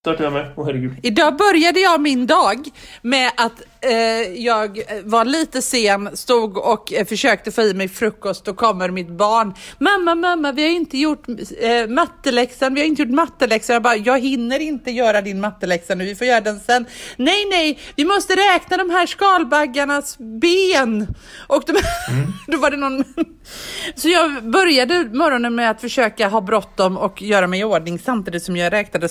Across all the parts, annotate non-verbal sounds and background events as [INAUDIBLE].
startar jag med. Åh herregud. Idag började jag min dag med att eh, jag var lite sen, stod och eh, försökte få i mig frukost och kommer mitt barn. Mamma, mamma, vi har inte gjort eh, matteläxan, vi har inte gjort matteläxan. Jag bara, jag hinner inte göra din matteläxa nu, vi får göra den sen. Nej, nej, vi måste räkna de här skalbaggarnas ben. Och de, mm. [LAUGHS] då var det någon... Så jag började morgonen med att försöka ha bråttom och göra mig i ordning samtidigt som jag räknade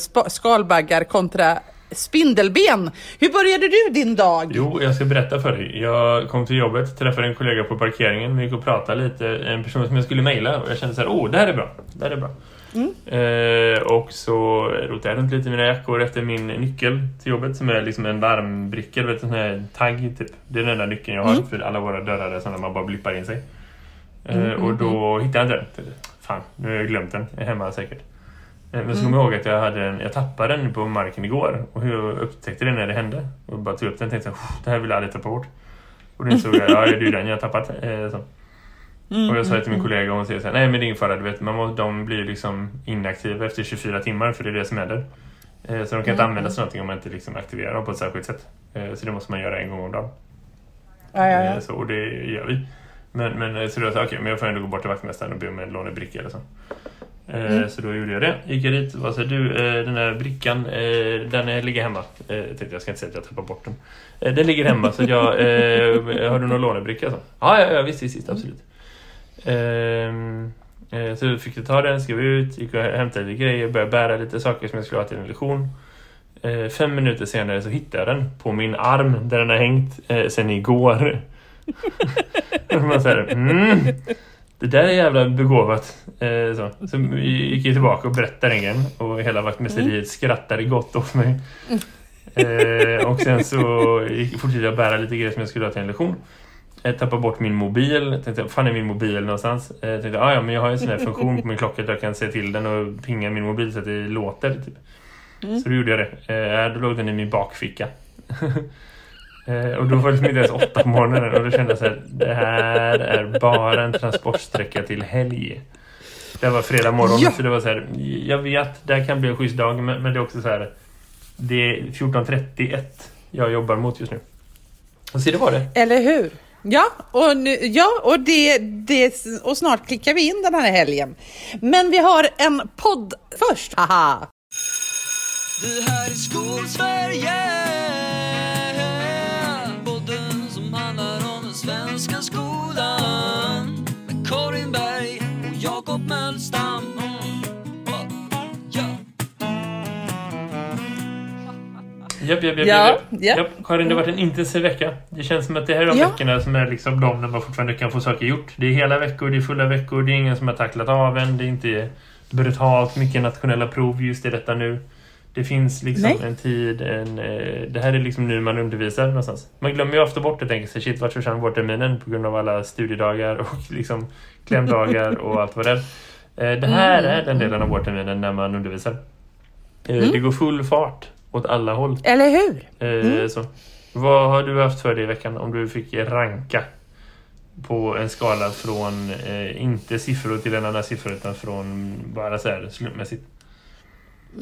skalbaggar kontra spindelben. Hur började du din dag? Jo, jag ska berätta för dig. Jag kom till jobbet, träffade en kollega på parkeringen. Vi gick och pratade lite. En person som jag skulle mejla. Och jag kände så här, åh, oh, det här är bra. Det här är bra. Mm. Eh, och så rotade jag runt lite i mina jackor efter min nyckel till jobbet som är liksom en larmbricka, vet, en sån här tagg typ. Det är den enda nyckeln jag har mm. för alla våra dörrar är sådana man bara blippar in sig. Eh, mm, och då mm. hittade jag inte den. Fan, nu har jag glömt den. Jag är hemma säkert. Eh, men så kommer jag ihåg att jag, hade en, jag tappade den på marken igår. Och hur jag upptäckte det när det hände. Och bara tog upp den och tänkte att det här vill jag aldrig tappa bort. Och då insåg jag, ja det är ju den jag har tappat. Eh, så. Mm, och jag sa till min mm, kollega och hon säger så här, nej men det är ingen fara, du vet, man må, de blir liksom inaktiva efter 24 timmar för det är det som händer. Eh, så de kan inte mm, användas till någonting om man inte liksom aktiverar dem på ett särskilt sätt. Så det måste man göra en gång om dagen. Ja, ja, ja. Så, och det gör vi. Men, men så då sa jag, okej, okay, men jag får ändå gå bort till vaktmästaren och be om en lånebricka eller så. Eh, mm. Så då gjorde jag det. Gick jag dit och sa du, eh, den här brickan, eh, den ligger hemma. Jag tänkte jag ska inte säga att jag tappar bort den. Den ligger hemma så jag, har du någon lånebricka? Så? Ja, ja, ja visst, visst, visst absolut. Mm. Så fick jag ta den, skrev ut, gick och hämtade lite grejer, började bära lite saker som jag skulle ha till en lektion. Fem minuter senare så hittade jag den på min arm där den har hängt sen igår. [LAUGHS] man säger, mm, det där är jävla begåvat. Eh, så. så gick jag tillbaka och berättade en gång och hela vaktmästeriet mm. skrattade gott åt mig. Eh, och sen så fortsatte jag bära lite grejer som jag skulle ha till en lektion. Jag tappade bort min mobil. Jag tänkte, fan är min mobil någonstans? Jag eh, tänkte, ah, ja men jag har en sån här funktion på min klocka där jag kan se till den och pinga min mobil så att det låter. Typ. Mm. Så då gjorde jag det. Eh, då låg den i min bakficka. [LAUGHS] Eh, och då var det inte ens åtta på morgonen och då kände jag så här, det här är bara en transportsträcka till helg. Det var fredag morgon ja. så det var så här, jag vet, det här kan bli en schysst dag men, men det är också så här, det är 14.31 jag jobbar mot just nu. Och så det var det. Eller hur? Ja, och, nu, ja, och, det, det, och snart klickar vi in den här helgen. Men vi har en podd först. Haha! Det här är Skolsverige Japp, japp, japp, ja, japp. japp. Karin, det har varit en intensiv vecka. Det känns som att det här är de ja. veckorna som är liksom de när man fortfarande kan få saker gjort. Det är hela veckor, det är fulla veckor, det är ingen som har tacklat av en, det är inte brutalt mycket nationella prov just i detta nu. Det finns liksom Nej. en tid, en, eh, det här är liksom nu man undervisar någonstans. Man glömmer ju ofta bort det, tänker sig, shit, vart försvann vårterminen på grund av alla studiedagar [LAUGHS] och liksom klämdagar och allt vad det är. Eh, det här mm. är den delen av vårterminen när man undervisar. Eh, mm. Det går full fart åt alla håll. Eller hur? Eh, mm. Så. Vad har du haft för dig i veckan om du fick ranka på en skala från eh, inte siffror till en annan siffra utan från bara så här slumpmässigt?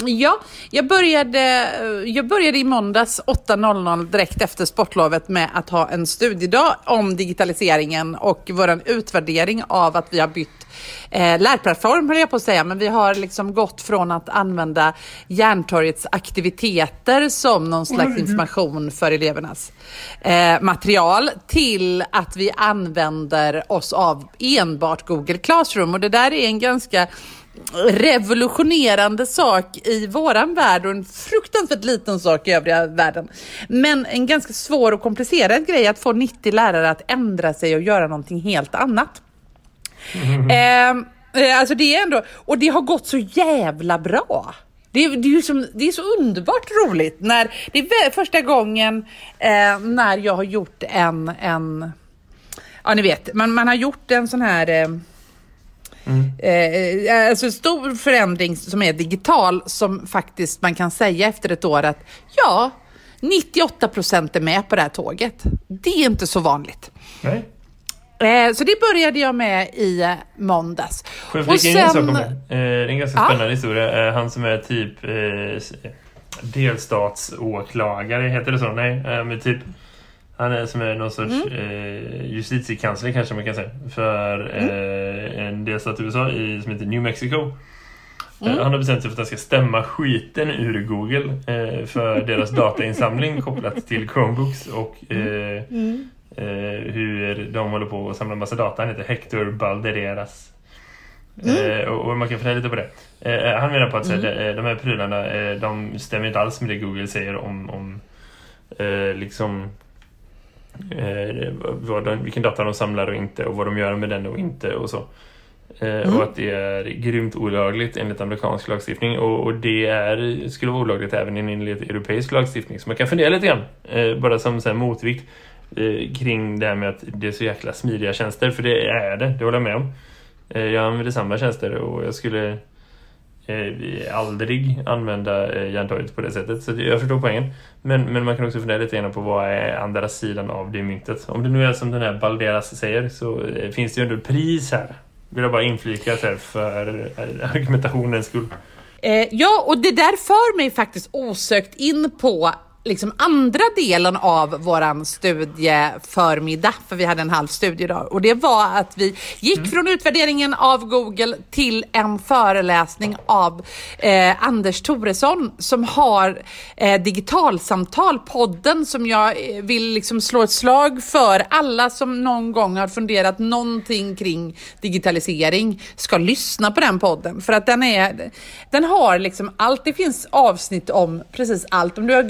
Ja, jag började, jag började i måndags 8.00 direkt efter sportlovet med att ha en studiedag om digitaliseringen och vår utvärdering av att vi har bytt eh, lärplattform, höll jag på att säga, men vi har liksom gått från att använda Järntorgets aktiviteter som någon slags information för elevernas eh, material till att vi använder oss av enbart Google Classroom och det där är en ganska revolutionerande sak i våran värld och en fruktansvärt liten sak i övriga världen. Men en ganska svår och komplicerad grej att få 90 lärare att ändra sig och göra någonting helt annat. Mm. Eh, alltså det är ändå, och det har gått så jävla bra. Det är, det, är som, det är så underbart roligt när det är första gången eh, när jag har gjort en, en ja ni vet, man, man har gjort en sån här eh, Mm. Eh, alltså stor förändring som är digital som faktiskt man kan säga efter ett år att ja, 98 procent är med på det här tåget. Det är inte så vanligt. Nej. Eh, så det började jag med i eh, måndags. Får jag flika in en sak om det? Eh, det en ganska spännande ja. historia. Han som är typ delstatsåklagare, heter det så? Nej, men typ han är som är någon sorts Mm. eh, justitiekansler kanske man kan säga. För eh, en delstat i USA i, som heter New Mexico. Eh, Mm. han har bestämt sig för att han ska stämma skiten ur Google för deras [LAUGHS] datainsamling kopplat till Chromebooks och eh, Mm. Eh, hur de håller på att samla massa data. Han heter Hector Baldereras. Mm. Eh, och, och man kan fundera lite på det. Eh, han menar på att här, de, de här prylarna de stämmer inte alls med det Google säger om, om liksom eh, vad de, vilken data de samlar och inte och vad de gör med den och inte och så. Mm. Och att det är grymt olagligt enligt amerikansk lagstiftning och, och det är, skulle vara olagligt även enligt europeisk lagstiftning. Så man kan fundera lite grann, bara som så motvikt eh, kring det här med att det är så jäkla smidiga tjänster, för det är det, det håller jag med om. Eh, jag använder samma tjänster och jag skulle eh, aldrig använda eh, på det sättet. Så jag förstår poängen. Men, men man kan också fundera lite grann på vad är andra sidan av det myntet. Om det nu är som den här Balderas säger så eh, finns det ju ändå ett pris här. Vill jag bara inflika här för eh, argumentationens skull. Eh, ja, och det där för mig faktiskt osökt in på liksom andra delen av våran studieförmiddag, för vi hade en halv studiedag. Och det var att vi gick från utvärderingen av Google till en föreläsning av eh, Anders Toresson som har eh, Digitalsamtal, podden som jag eh, vill liksom slå ett slag för. Alla som någon gång har funderat någonting kring digitalisering ska lyssna på den podden. För att den, är, den har liksom allt. Det finns avsnitt om precis allt. Om du har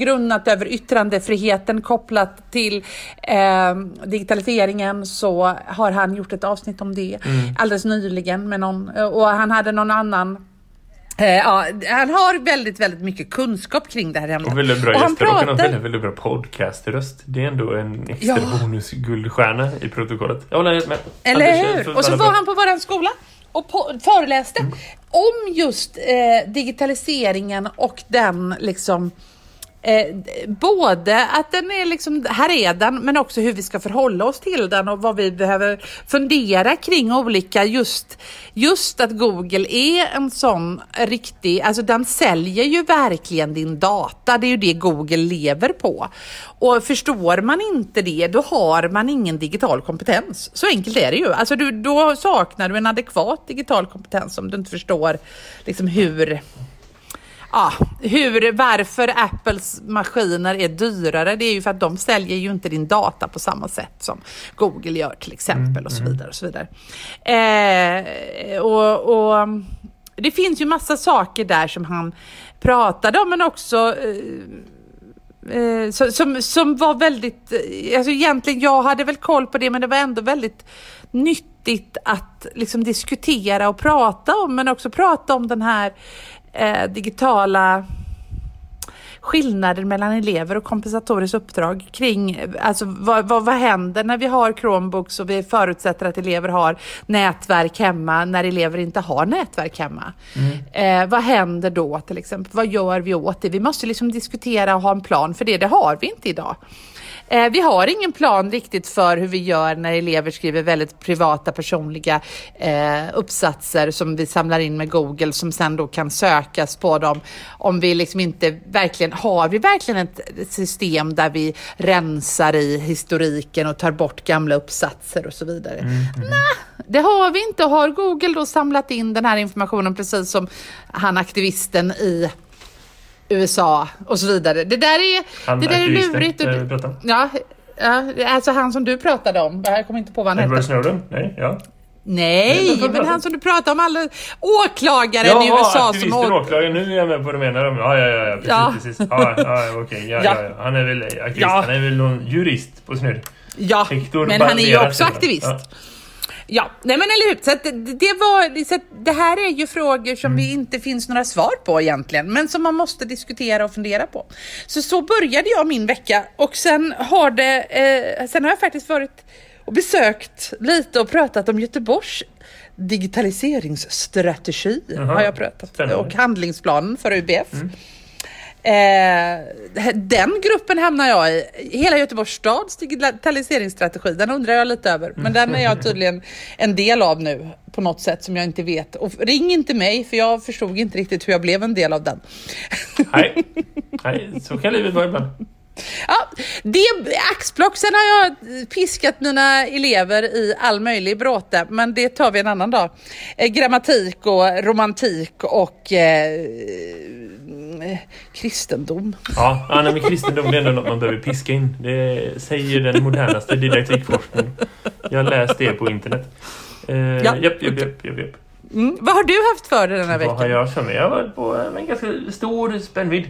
över yttrandefriheten kopplat till eh, digitaliseringen så har han gjort ett avsnitt om det alldeles nyligen med någon och han hade någon annan Eh, ja, han har väldigt, väldigt mycket kunskap kring det här ämnet. Och väldigt bra Och gäster och väldigt, väldigt bra podcaströst. Det är ändå en extra Ja. bonus-guldstjärna i protokollet. Jag håller helt med. Eller Anders, hur? Och så var bra. han på våran skola och föreläste om just eh, digitaliseringen och den liksom Eh, både att den är liksom, här är den, men också hur vi ska förhålla oss till den och vad vi behöver fundera kring olika, just, just att Google är en sån riktig, alltså den säljer ju verkligen din data, det är ju det Google lever på. Och förstår man inte det, då har man ingen digital kompetens. Så enkelt är det ju. Alltså du, då saknar du en adekvat digital kompetens om du inte förstår liksom hur Ja, hur, varför Apples maskiner är dyrare, det är ju för att de säljer ju inte din data på samma sätt som Google gör till exempel och så vidare. Och så vidare. Eh, och, och det finns ju massa saker där som han pratade om, men också eh, eh, som, som var väldigt, eh, alltså egentligen jag hade väl koll på det men det var ändå väldigt nyttigt att liksom diskutera och prata om men också prata om den här eh, digitala skillnaden mellan elever och kompensatoriskt uppdrag kring alltså, vad, vad, vad händer när vi har Chromebooks och vi förutsätter att elever har nätverk hemma när elever inte har nätverk hemma. Eh, vad händer då till exempel? Vad gör vi åt det? Vi måste liksom diskutera och ha en plan för det. Det har vi inte idag. Eh, vi har ingen plan riktigt för hur vi gör när elever skriver väldigt privata personliga eh, uppsatser som vi samlar in med Google som sen då kan sökas på dem. Om vi liksom inte verkligen, har vi verkligen ett system där vi rensar i historiken och tar bort gamla uppsatser och så vidare? Nej, det har vi inte. Har Google då samlat in den här informationen precis som han aktivisten i USA och så vidare. Det där är, Han det där är lurigt. Om. ja, ja, alltså han som du pratade om. Jag kommer inte på vad han Edward hette. Snowden? Nej, ja. Nej, men du han om? som du pratade om, alla åklagaren i Jaha, USA som åk- åklagaren. Nu är jag med på vad du menar. Ja, ja, ja, precis. Ja. precis. Ja, ja, okej. Ja, Ja. ja. Han är väl aktivist. Ja. Han är väl någon jurist på snurr. Ja, Hector men han är ju Banderas också aktivist. Ja. Ja, nej men eller hur. Så att det, det, var, så det här är ju frågor som Mm. vi inte finns några svar på egentligen, men som man måste diskutera och fundera på. Så så började jag min vecka och sen har det, eh, sen har jag faktiskt varit och besökt lite och pratat om Göteborgs digitaliseringsstrategi Jaha, har jag pratat spännande. och handlingsplanen för UBF. Eh, den gruppen hamnar jag i. Hela Göteborgs stads digitaliseringsstrategi, den undrar jag lite över. Men den är jag tydligen en del av nu på något sätt som jag inte vet. Och ring inte mig för jag förstod inte riktigt hur jag blev en del av den. Nej, Nej så kan livet vara ibland. Ja, det axplock. Sen har jag piskat mina elever i all möjlig bråte, men det tar vi en annan dag. Eh, grammatik och romantik och eh, kristendom. Ja, ja nej, men kristendom är ändå något man behöver piska in. Det säger den modernaste didaktikforskningen. Jag har läst det på internet. Eh, ja, japp, japp, japp, japp, japp. Mm. Vad har du haft för dig den här veckan? Vad har jag för mig? Jag har varit på en ganska stor spännvidd.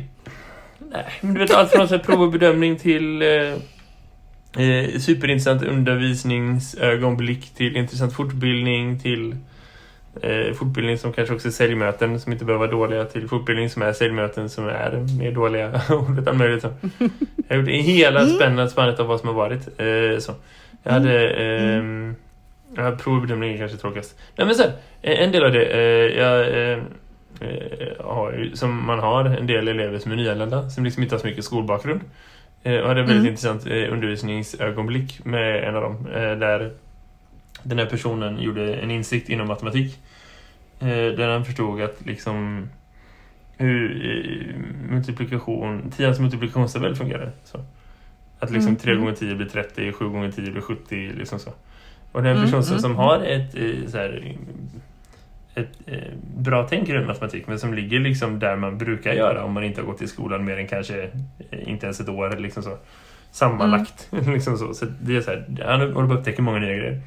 Nej, men du vet allt från så prov och bedömning till eh, eh, superintressant undervisningsögonblick till intressant fortbildning till eh, fortbildning som kanske också är säljmöten som inte behöver vara dåliga till fortbildning som är säljmöten som är mer dåliga [LAUGHS] och vet möjligt så. Jag har gjort hela mm. spännande spannet av vad som har varit. Eh, så. Jag hade eh, ja, provbedömning är kanske tråkigast. Nej men sen, en del av det eh, jag eh, har, som man har en del elever som är nyanlända som liksom inte har så mycket skolbakgrund. Eh, och hade en väldigt mm. intressant eh, undervisningsögonblick med en av dem eh, där den här personen gjorde en insikt inom matematik eh, där han förstod att liksom hur eh, multiplikation, tians multiplikationstabell fungerar. Så. Att liksom mm. 3 gånger 10 blir 30, 7 gånger 10 blir 70, liksom så. Och det är en person mm, som, som mm, har ett eh, så här, ett eh, bra tänk runt matematik men som ligger liksom där man brukar göra om man inte har gått i skolan mer än kanske eh, inte ens ett år liksom så. Sammanlagt. Mm. [LAUGHS] liksom så. så det är så här, han håller på att upptäcka många nya grejer.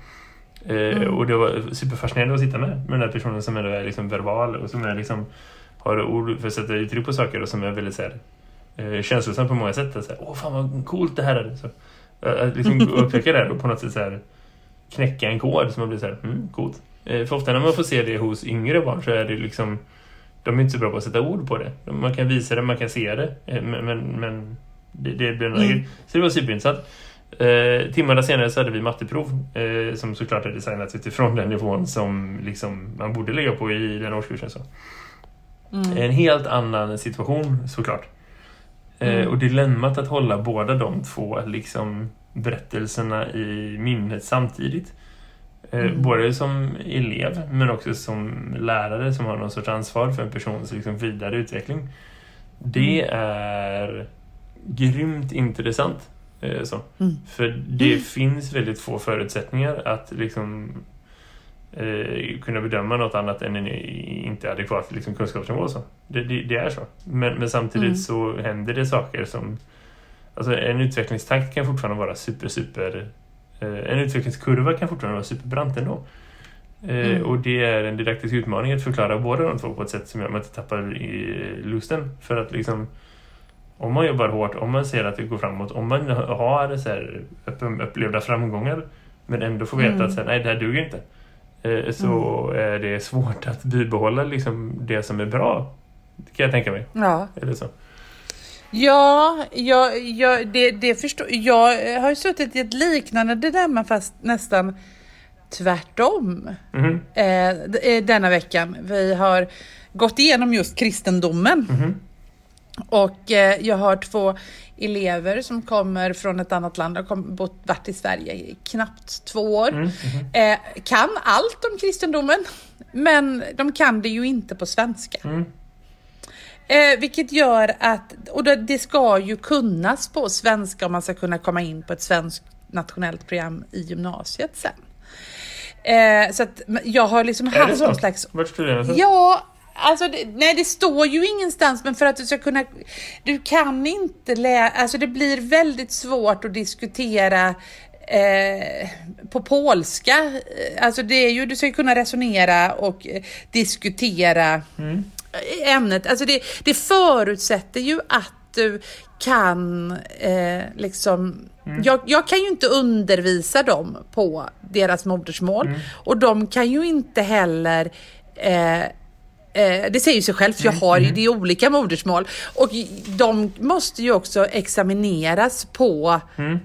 Eh, mm. Och det var superfascinerande att sitta med, med den här personen som ändå är liksom verbal och som är liksom, har ord för att sätta uttryck på saker och som är väldigt så här, eh, känslosam på många sätt. Så här, Åh fan vad coolt det här är. Så, att liksom [LAUGHS] upptäcka det här och på något sätt så här, knäcka en kod som man blir så här, mm, coolt. Eh, för ofta när man får se det hos yngre barn så är det liksom de är inte så bra på att sätta ord på det. Man kan visa det, man kan se det eh, men, men, men det, det blir några mm. Så det var superintressant. Eh, timmarna senare så hade vi matteprov eh, som såklart är designat utifrån den nivån som liksom, man borde lägga på i den årskursen. Så. Mm. En helt annan situation såklart. Eh, mm. och dilemmat att hålla båda de två liksom, berättelserna i minnet samtidigt. Eh, mm. Både som elev men också som lärare som har någon sorts ansvar för en persons liksom vidare utveckling. Det mm. är grymt intressant. Eh, så. Mm. För det mm. finns väldigt få förutsättningar att liksom, eh, kunna bedöma något annat än en inte adekvat liksom, kunskapsnivå. Så. Det, det, det är så. Men, men samtidigt mm. så händer det saker som... Alltså en utvecklingstakt kan fortfarande vara super, super en utvecklingskurva kan fortfarande vara superbrant ändå. Eh, mm. Och det är en didaktisk utmaning att förklara båda de två på ett sätt som gör att man inte tappar i lusten. För att liksom, om man jobbar hårt, om man ser att det går framåt, om man har så här upplevda framgångar men ändå får veta mm. att så här, nej, det här duger inte. Eh, så mm. är det svårt att bibehålla liksom det som är bra. kan jag tänka mig. Ja. Eller så. Ja, jag, jag, det, det förstår jag. har ju suttit i ett liknande dilemma fast nästan tvärtom mm. eh, denna veckan. Vi har gått igenom just kristendomen. Mm. Och eh, jag har två elever som kommer från ett annat land, har bott, varit i Sverige i knappt två år. Mm. Eh, kan allt om kristendomen, men de kan det ju inte på svenska. Eh, vilket gör att, och det ska ju kunnas på svenska om man ska kunna komma in på ett svenskt nationellt program i gymnasiet sen. Eh, så att jag har liksom är haft någon slags... Vart studerar du? Ja, Alltså, det, nej det står ju ingenstans men för att du ska kunna, du kan inte läsa, alltså det blir väldigt svårt att diskutera eh, på polska. Alltså det är ju, du ska kunna resonera och eh, diskutera mm ämnet. Alltså det, det förutsätter ju att du kan eh, liksom... Mm. Jag, jag, kan ju inte undervisa dem på deras modersmål mm. och de kan ju inte heller eh, eh det säger sig självt, för jag mm. har ju mm. det olika modersmål. Och de måste ju också examineras på mm.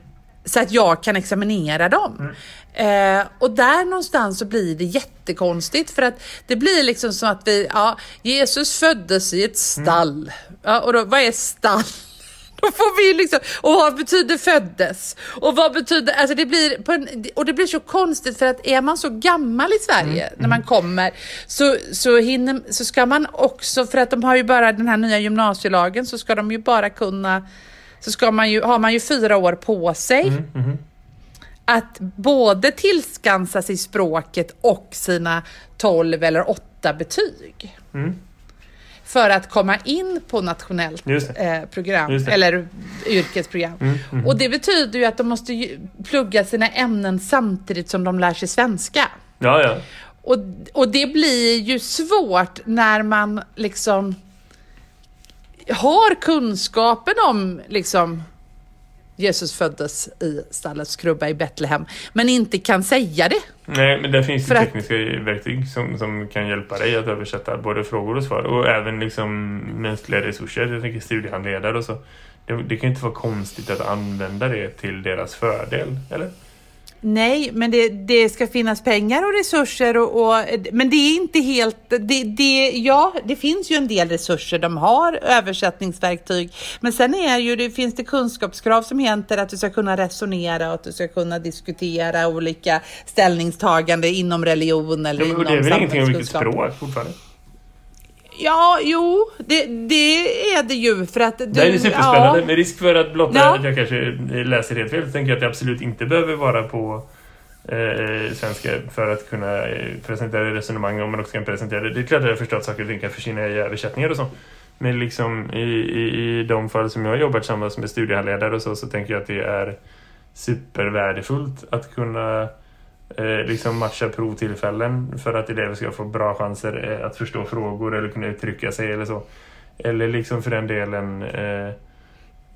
så att jag kan examinera dem. Eh, och där någonstans så blir det jättekonstigt för att det blir liksom som att vi, ja, Jesus föddes i ett stall. Ja, och då, vad är stall? [LAUGHS] Då får vi liksom, och vad betyder föddes? Och vad betyder, alltså det blir, en, och det blir så konstigt för att är man så gammal i Sverige när man kommer så, så, hinner, så ska man också, för att de har ju bara den här nya gymnasielagen så ska de ju bara kunna, så ska man ju, har man ju fyra år på sig att både tillskansa sig språket och sina 12 eller 8 betyg. Mm. För att komma in på nationellt eh, program, eller yrkesprogram. Mm, mm. Och det betyder ju att de måste ju plugga sina ämnen samtidigt som de lär sig svenska. Ja, ja. Och, och det blir ju svårt när man liksom har kunskapen om liksom Jesus föddes i stallets krubba i Betlehem, men inte kan säga det. Nej, men där finns För det att- tekniska verktyg som, som kan hjälpa dig att översätta både frågor och svar och även liksom mänskliga resurser. Jag tänker studiehandledare och så. Det, det kan ju inte vara konstigt att använda det till deras fördel, eller? Nej, men det, det ska finnas pengar och resurser och, och men det är inte helt, det, det, ja, det finns ju en del resurser, de har översättningsverktyg, men sen är ju, det finns det kunskapskrav som heter att du ska kunna resonera och att du ska kunna diskutera olika ställningstaganden inom religion eller Ja, men, inom det är väl ingenting om vilket språk fortfarande? Ja, jo, det, det är det ju för att du, det är superspännande. Med risk för att blotta Ja. att jag kanske läser helt fel tänker jag att det absolut inte behöver vara på eh, svenska för att kunna eh, presentera resonemang om man också kan presentera det. Det är klart att jag förstår att saker och ting kan försvinna i översättningar och så. Men liksom i, i, i de fall som jag har jobbat tillsammans med studiehandledare och så, så tänker jag att det är supervärdefullt att kunna eh, liksom matcha provtillfällen för att elever ska få bra chanser eh, att förstå frågor eller kunna uttrycka sig eller så. Eller liksom för den delen eh,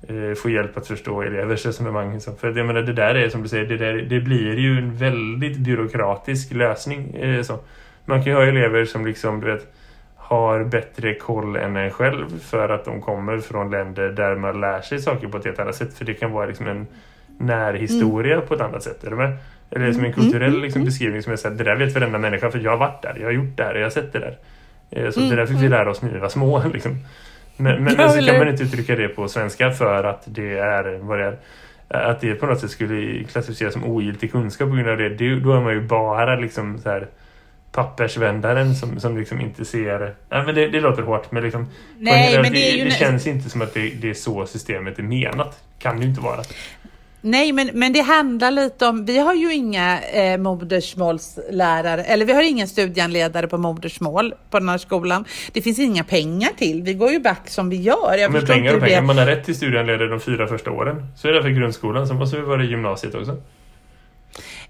eh, få hjälp att förstå elevers resonemang. För jag menar, det där är som du säger, det, där, det blir ju en väldigt byråkratisk lösning. Eh, så. Man kan ju ha elever som liksom, du vet, har bättre koll än en själv för att de kommer från länder där man lär sig saker på ett helt annat sätt. För det kan vara liksom en närhistoria på ett annat sätt. Är du med? Eller som en kulturell liksom, beskrivning som är såhär, det där vet varenda människa för jag har varit där, jag har gjort det här, jag har sett det där. Eh, Så det där fick vi lära oss när vi var små. [LAUGHS] Liksom. Men, men Ja, så kan man inte uttrycka det på svenska för att det är vad det är. Att det på något sätt skulle klassificeras som ogiltig kunskap på grund av det. det då är man ju bara liksom så här pappersvändaren som, som liksom inte ser... Nej men det, det låter hårt men liksom... Nej, men det det nä- känns inte som att det, det är så systemet är menat. Kan det ju inte vara. Nej, men, men det handlar lite om, vi har ju inga eh, modersmålslärare, eller vi har inga studiehandledare på modersmål på den här skolan. Det finns inga pengar till, vi går ju back som vi gör. Jag Men pengar och pengar. det. Man har rätt till studiehandledare de fyra första åren. Så är det för grundskolan. Så måste vi vara i gymnasiet också.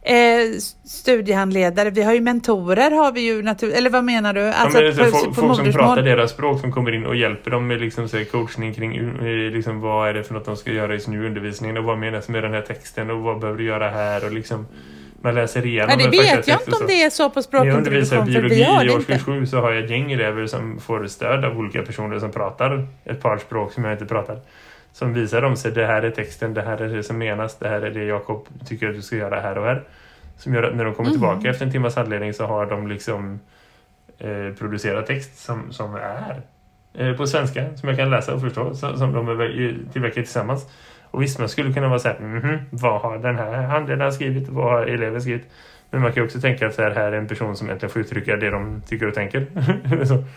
Eh, studiehandledare, vi har ju mentorer har vi ju naturligt, eller vad menar du? ja, men det är så, på, folk, folk som pratar deras språk som kommer in och hjälper dem med liksom, så coachning kring eh, liksom, vad är det för något de ska göra i sin undervisning och vad menas med den här texten och vad behöver du göra här och liksom man läser igenom Ja, det vet jag inte om det är så på När jag undervisar språkintroduktion, biologi i årskurs inte. 7 så har jag ett gäng elever som får stöd av olika personer som pratar ett par språk som jag inte pratar. Som visar dem sig det här är texten, det här är det som menas, det här är det Jakob tycker att du ska göra här och här. Som gör att när de kommer Mm. tillbaka efter en timmas handledning så har de liksom eh, producerat text som, som är eh, på svenska, som jag kan läsa och förstå, som, som de är tillverkat tillsammans. Och visst, man skulle kunna vara så här, mhm, vad har den här handledaren skrivit? Vad har eleven skrivit? Men man kan också tänka att här, här är en person som egentligen får uttrycka det de tycker och tänker. [LAUGHS]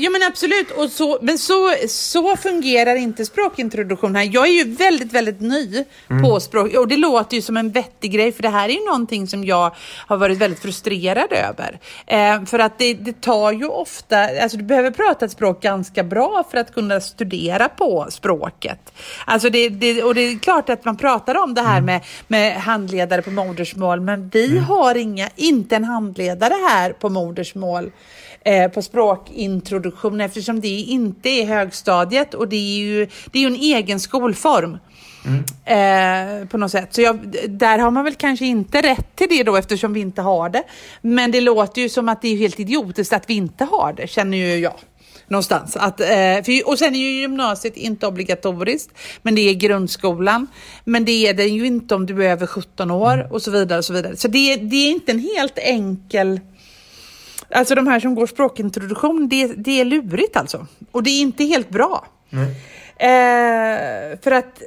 Jo men absolut, och så, men så, så fungerar inte språkintroduktion här. Jag är ju väldigt, väldigt ny Mm. på språk och det låter ju som en vettig grej för det här är ju någonting som jag har varit väldigt frustrerad över. Eh, för att det, det tar ju ofta, alltså du behöver prata ett språk ganska bra för att kunna studera på språket. Alltså det, det, och det är klart att man pratar om det Mm. här med, med handledare på modersmål men vi har inga, inte en handledare här på modersmål eh, på språkintroduktion eftersom det inte är högstadiet och det är ju, det är ju en egen skolform. Eh, på något sätt. Så jag, där har man väl kanske inte rätt till det då eftersom vi inte har det. Men det låter ju som att det är helt idiotiskt att vi inte har det, känner ju jag. någonstans. Att, eh, för, och sen är ju gymnasiet inte obligatoriskt, men det är grundskolan. Men det är den ju inte om du är över 17 år Mm. och så vidare. och Så vidare. Så det, det är inte en helt enkel... Alltså de här som går språkintroduktion, det, det är lurigt alltså. Och det är inte helt bra. Eh, för att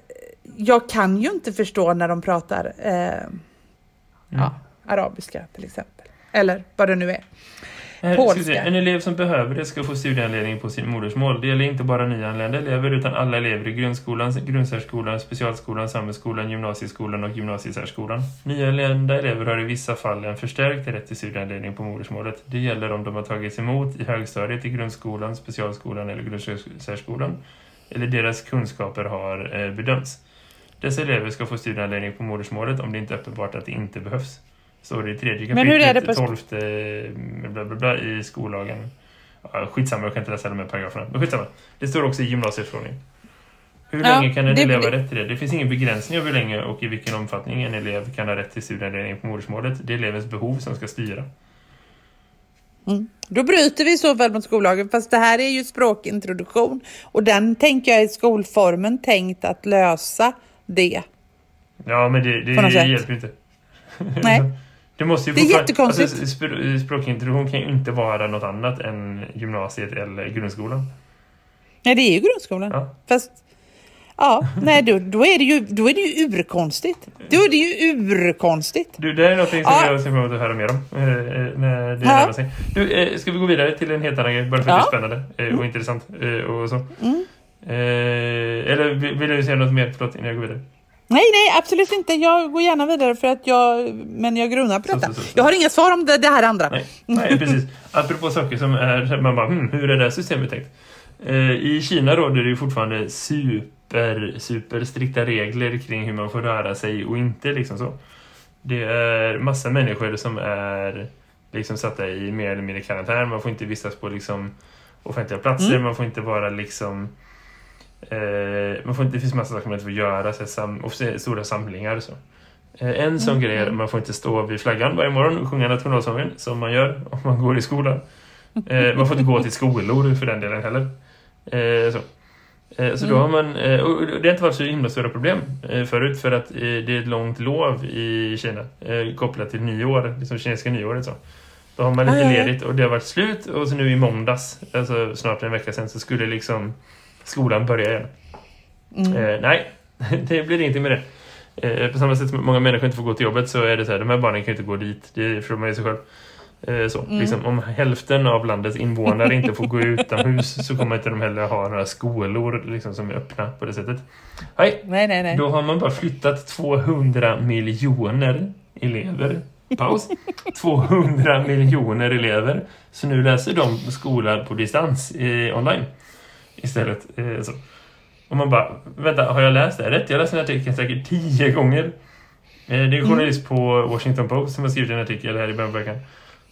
jag kan ju inte förstå när de pratar eh, ja, arabiska till exempel. Eller vad det nu är. Eh, Polska. En elev som behöver det ska få studieanledning på sin modersmål. Det gäller inte bara nyanlända elever utan alla elever i grundskolan, grundsärskolan, specialskolan, samhällsskolan, gymnasieskolan och gymnasiesärskolan. Nyanlända elever har i vissa fall en förstärkt rätt till studieanledning på modersmålet. Det gäller om de har tagits emot i högstadiet i grundskolan, specialskolan eller grundsärskolan eller deras kunskaper har eh, bedömts. Dessa elever ska få studieanledning på modersmålet om det inte är uppenbart att det inte behövs. Står det i tredje Men hur är det kapitlet, på- tolfte bla, bla, bla, i skollagen. Ja, skitsamma, jag kan inte läsa de här paragraferna. Men skitsamma. Det står också i gymnasieförordningen. Hur Ja, länge kan en det- elev ha rätt till det? Det finns ingen begränsning av hur länge och i vilken omfattning en elev kan ha rätt till studieanledning på modersmålet. Det är elevens behov som ska styra. Mm. Då bryter vi i så fall mot skollagen, fast det här är ju språkintroduktion och den tänker jag är skolformen tänkt att lösa det. Ja, men det, det hjälper ju inte. Nej. [LAUGHS] Det, måste ju Det är jättekonstigt. Alltså, spr- språkintroduktion kan ju inte vara något annat än gymnasiet eller grundskolan. Nej, det är ju grundskolan. Ja. Fast, ja, nej, då, då, är det ju, då är det ju urkonstigt. Då är det ju urkonstigt. Du, det är någonting som Ja. jag ser fram emot att höra mer om. Eh, eh, när det Ja. sig. Du, eh, ska vi gå vidare till en helt annan grej? Bara för att Ja. det är spännande eh, och intressant. Eh, och så. Mm. Eh, eller vill vill du säga något mer? Förlåt, innan jag går vidare. Nej, nej, absolut inte. Jag går gärna vidare för att jag, men jag grunnar på detta. så, så, så. Jag har inga svar om det, det här andra. Nej, nej precis. Apropå saker som är... Man bara, hmm, hur är det här systemet tänkt? Eh, I Kina råder det ju fortfarande super, super strikta regler kring hur man får röra sig och inte liksom så. Det är massa människor som är liksom satta i mer eller mindre karantän. Man får inte vistas på liksom offentliga platser. Mm. Man får inte vara liksom... Eh, man får inte, det finns massa saker man inte får göra. Så sam, stora samlingar och så. Eh, en sån Mm, grej är att man får inte stå vid flaggan varje morgon och sjunga nationalsången som man gör om man går i skolan. Eh, man får inte gå till skolor för den delen heller. Eh, så. Eh, så då Mm. har man, eh, det har inte varit så himla stora problem förut för att det är ett långt lov i Kina kopplat till nyår, liksom kinesiska nyåret så. Då har man lite Ah, ledigt och det har varit slut och så nu i måndags, alltså snart en vecka sedan, så skulle liksom skolan börja igen. Mm. Eh, nej, [LAUGHS] det blir ingenting med det. Eh, på samma sätt som många människor inte får gå till jobbet så är det så här, de här barnen kan inte gå dit, det förstår man ju sig själv. Eh, så, Mm. liksom, om hälften av landets invånare inte får gå [LAUGHS] utomhus så kommer inte de heller ha några skolor liksom, som är öppna på det sättet. Nej, Nej, nej, nej. då har man bara flyttat 200 miljoner elever. Paus. [LAUGHS] 200 miljoner elever. Så nu läser de skolan på distans eh, online. Istället. Eh, så. Och man bara, vänta, har jag läst det här rätt? Jag läste den här artikeln säkert tio gånger. Eh, det är en journalist på Washington Post som har skrivit en artikel här i början på veckan.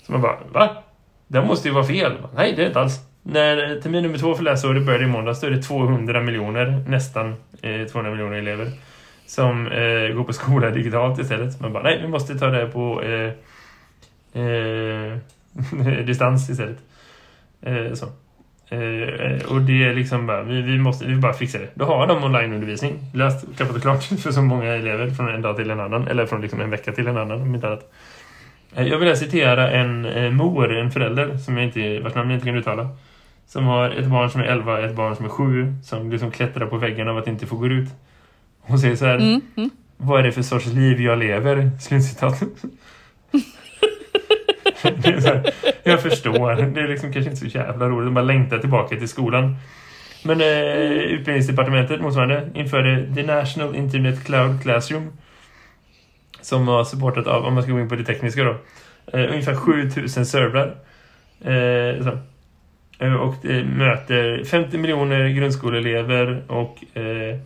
Så man bara, va? Det måste ju vara fel. Nej, det är inte alls. När termin nummer två för läsåret började i måndags, då är det 200 miljoner, nästan eh, 200 miljoner elever som eh, går på skola digitalt istället. Man bara, nej, vi måste ta det på eh, eh, [LAUGHS] distans istället. Eh, så. Eh, och det är liksom bara, vi, vi måste vi bara fixa det. Då har de onlineundervisning. Läst klappat och klart för så många elever från en dag till en annan. Eller från liksom en vecka till en annan, om inte annat. Eh, Jag vill citera en eh, mor, en förälder, som jag inte, vars namn jag inte kan uttala. Som har ett barn som är 11 och ett barn som är 7. Som liksom klättrar på väggen av att inte få gå ut. Hon säger så här. Mm, mm. Vad är det för sorts liv jag lever? [LAUGHS] Slutcitat. Här, jag förstår. Det är liksom kanske inte så jävla roligt. Man längtar tillbaka till skolan. Men eh, utbildningsdepartementet motsvarande införde The National Internet Cloud Classroom. Som var supportat av, om man ska gå in på det tekniska då, eh, ungefär 7000 servrar. Eh. Eh, och det möter 50 miljoner grundskoleelever och eh,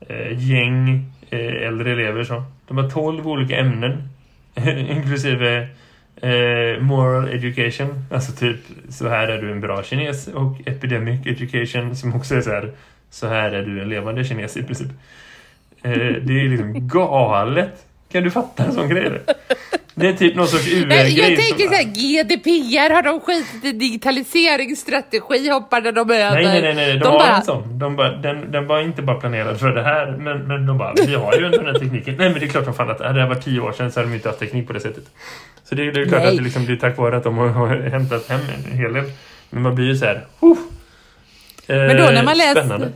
eh, gäng eh, äldre elever. Så. De har 12 olika ämnen, [LAUGHS] inklusive eh, moral education, alltså typ så här är du en bra kines och epidemic education som också är så här så här är du en levande kines i princip. Eh, det är liksom galet. Kan du fatta en sån grej? Det är typ någon sorts UR-grej. jag tänker så här, GDPR, har de skitit i digitaliseringsstrategi, hoppade de över? Nej, nej, nej, nej. De, de har bara, en sån. De bara, den, den var inte bara planerad för det här, men, men de bara, vi har ju den här tekniken. Nej, men det är klart som fan att hade det här varit tio år sedan så hade de inte haft teknik på det sättet. Så det, det är klart Nej. att det, liksom, är tack vare att de har, har hämtat hem en hel del. Men man blir ju så här, huh. Men då när man läser... Spännande.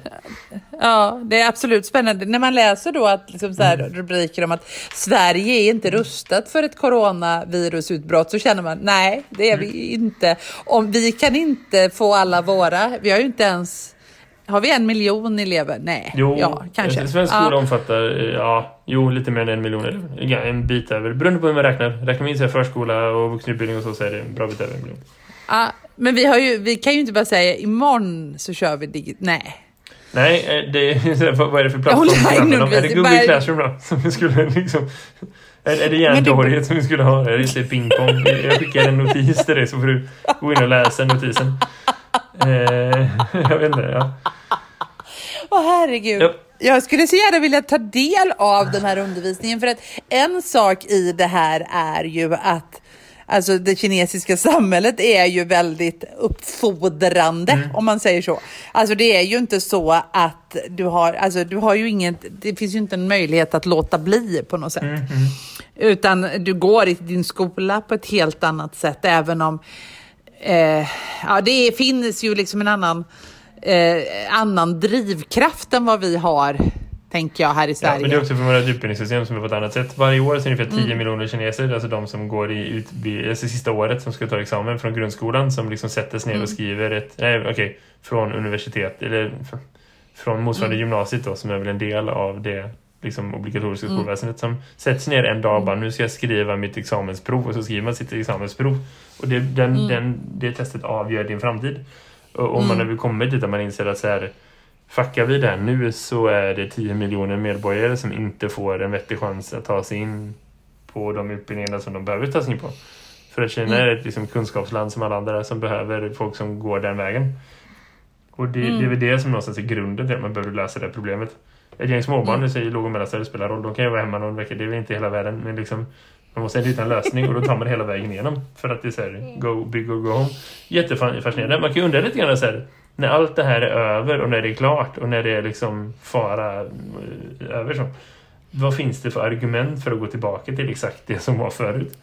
Ja, det är absolut spännande. När man läser då att liksom så här, Mm. rubriker om att Sverige är inte rustat för ett coronavirusutbrott så känner man nej, det är vi inte. Om vi kan inte få alla våra, vi har ju inte ens, har vi en miljon elever? Nej, Jo, ja, kanske. en svensk skola Ja. omfattar, ja, jo, lite mer än en miljon elever. En bit över. Beroende på hur man räknar. Räknar man in förskola och vuxenutbildning och så, så är det en bra bit över en miljon. Ja, men vi, har ju, vi kan ju inte bara säga imorgon så kör vi digit... Nej. Nej, eh, det [LAUGHS] vad är det för plattform online? Är det Google bara- Classroom då? [LAUGHS] Som vi skulle liksom... Är, är det hjärndålighet som vi skulle ha? Är det inte pingpong? Jag skickar en notis till dig så får du gå in och läsa notisen. Eh, [LAUGHS] jag vet inte, ja. Åh herregud. Ja. Jag skulle så gärna vilja ta del av den här undervisningen för att en sak i det här är ju att Alltså det kinesiska samhället är ju väldigt uppfordrande om man säger så. Alltså det är ju inte så att du har, alltså du har ju inget, det finns ju inte en möjlighet att låta bli på något sätt. Utan du går i din skola på ett helt annat sätt även om eh, ja, det finns ju liksom en annan, eh, annan drivkraft än vad vi har, tänker jag, här i Ja, Sverige. men det är också för våra utbildningssystem som är på ett annat sätt. Varje år så är det ungefär 10 miljoner kineser, alltså de som går i alltså sista året som ska ta examen från grundskolan, som liksom sätter sig ner och skriver ett, nej okej, från universitet, eller från motsvarande gymnasiet då, som är väl en del av det liksom obligatoriska skolväsendet, som sätts ner en dag och bara, nu ska jag skriva mitt examensprov, och så skriver man sitt examensprov. Och det, den, den, det testet avgör din framtid. Och om man har väl kommit dit där man inser att så här, Fuckar vi det nu så är det 10 miljoner medborgare som inte får en vettig chans att ta sig in på de utbildningarna som de behöver ta sig in på. För att Kina är ett liksom kunskapsland som alla andra som behöver folk som går den vägen. Och det, det är väl det som någonstans är grunden till att man behöver lösa det här problemet. Ett gäng småbarn, mm. säger låg och mellanstadiet spelar roll, de kan ju vara hemma någon vecka, det är väl inte hela världen, men liksom man måste hitta en lösning och då tar man hela vägen igenom. För att det är såhär, go big or go home. Jättefascinerande. Man kan ju undra lite grann så här, när allt det här är över och när det är klart och när det är liksom fara eh, över så. Vad finns det för argument för att gå tillbaka till exakt det som var förut?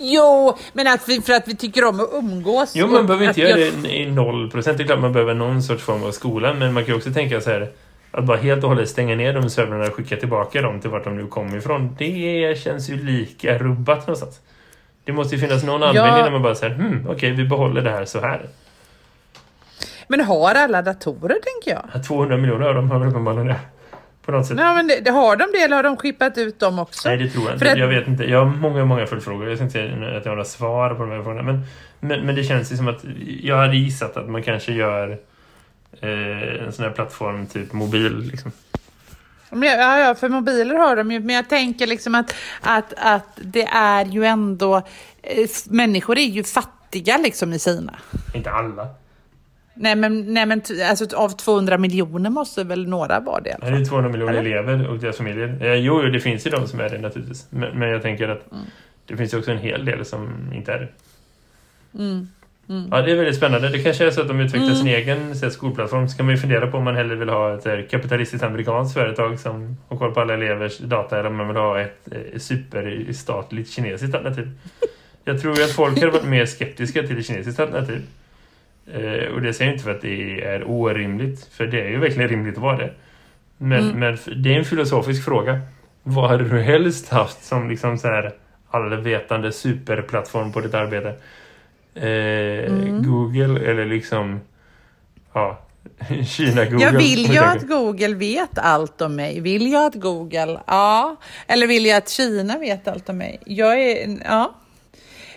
Jo, men att vi, för att vi tycker om att umgås. Jo, man behöver inte göra jag- det i noll procent. Det är klart man behöver någon sorts form av skola, men man kan ju också tänka så här att bara helt och hållet stänga ner de servrarna och skicka tillbaka dem till vart de nu kommer ifrån. Det känns ju lika rubbat någonstans. Det måste ju finnas någon användning när man bara säger hmm, okej, vi behåller det här så här. Men har alla datorer, tänker jag? 200 miljoner av dem har väl uppenbarligen det. På något sätt. Nej, men det, det har de det eller har de skippat ut dem också? Nej, det tror jag inte. att- Jag vet inte. Jag har många, många följdfrågor. Jag ska inte säga att jag har några svar på de här frågorna. Men, men, men det känns ju som att jag hade gissat att man kanske gör eh, en sån här plattform, typ mobil. Liksom. Ja, ja, för mobiler har de ju, men jag tänker liksom att, att, att det är ju ändå... eh, Människor är ju fattiga liksom i Kina. Inte alla. Nej, men, nej, men alltså, av 200 miljoner måste väl några vara det? alla Det är 200 miljoner Eller? elever och deras familjer. Eh, jo, det finns ju de som är det naturligtvis. Men, men jag tänker att Mm. det finns ju också en hel del som inte är det. Mm. Ja, det är väldigt spännande. Det kanske är så att de utvecklar Mm. sin egen så här, skolplattform. Så kan man ju fundera på om man hellre vill ha ett här, kapitalistiskt amerikanskt företag som har koll på alla elevers data eller om man vill ha ett eh, superstatligt kinesiskt alternativ. Jag tror ju att folk hade varit mer skeptiska till ett kinesiskt alternativ. Eh, och det säger jag inte för att det är orimligt, för det är ju verkligen rimligt att vara det. Men, Mm. men det är en filosofisk fråga. Vad hade du helst haft som liksom så här allvetande superplattform på ditt arbete? Eh, Mm. Google eller liksom ja, [LAUGHS] Kina Google. Jag vill ju att. Google vet allt om mig. Vill jag att Google, ja. Eller vill jag att Kina vet allt om mig? Jag är, ja.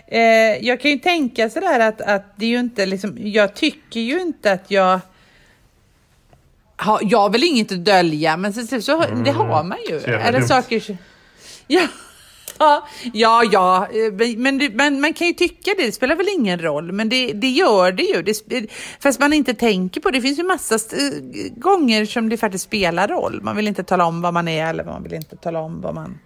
Eh, jag kan ju tänka sådär att, att det är ju inte liksom, jag tycker ju inte att jag ha, jag har väl inget att dölja, men så, så, så, det har man ju. Mm. Eller dumt. saker... Ja. [LAUGHS] Ja, ja, ja, eh, men, du- men man kan ju tycka det, det spelar väl ingen roll, men det, det gör det ju. Det, sp- fast man inte tänker på det. Det finns ju massa st- gånger som det faktiskt spelar roll. Man vill inte tala om vad man är eller man vill inte tala om vad man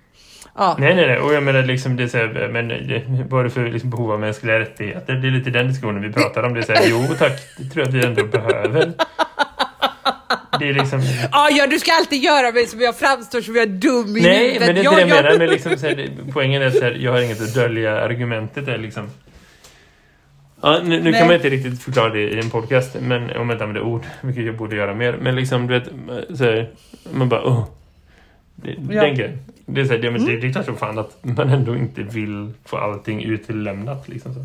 Ja. Nej, nej, nej. Och jag menar liksom det är så här, men det, vad är det för liksom, behov av mänskliga rättigheter? Det är lite den diskussionen vi pratar om. Det är så här, jo tack, det tror jag att vi ändå behöver. Det är liksom... Ah, ja, du ska alltid göra mig som jag framstår som jag är dum i Nej, men det är inte det jag ja. menar. Men liksom, så här, poängen är här, jag har inget att dölja. Argumentet är liksom... Ja, nu, nu kan man inte riktigt förklara det i en podcast, men om jag inte använder ord, vilket jag borde göra mer. Men liksom, du vet, så här, man bara, åh. Det, Ja. Mm. Den grejen. Det är, så här, det, men det, det är som fan att man ändå inte vill få allting utlämnat. Liksom så.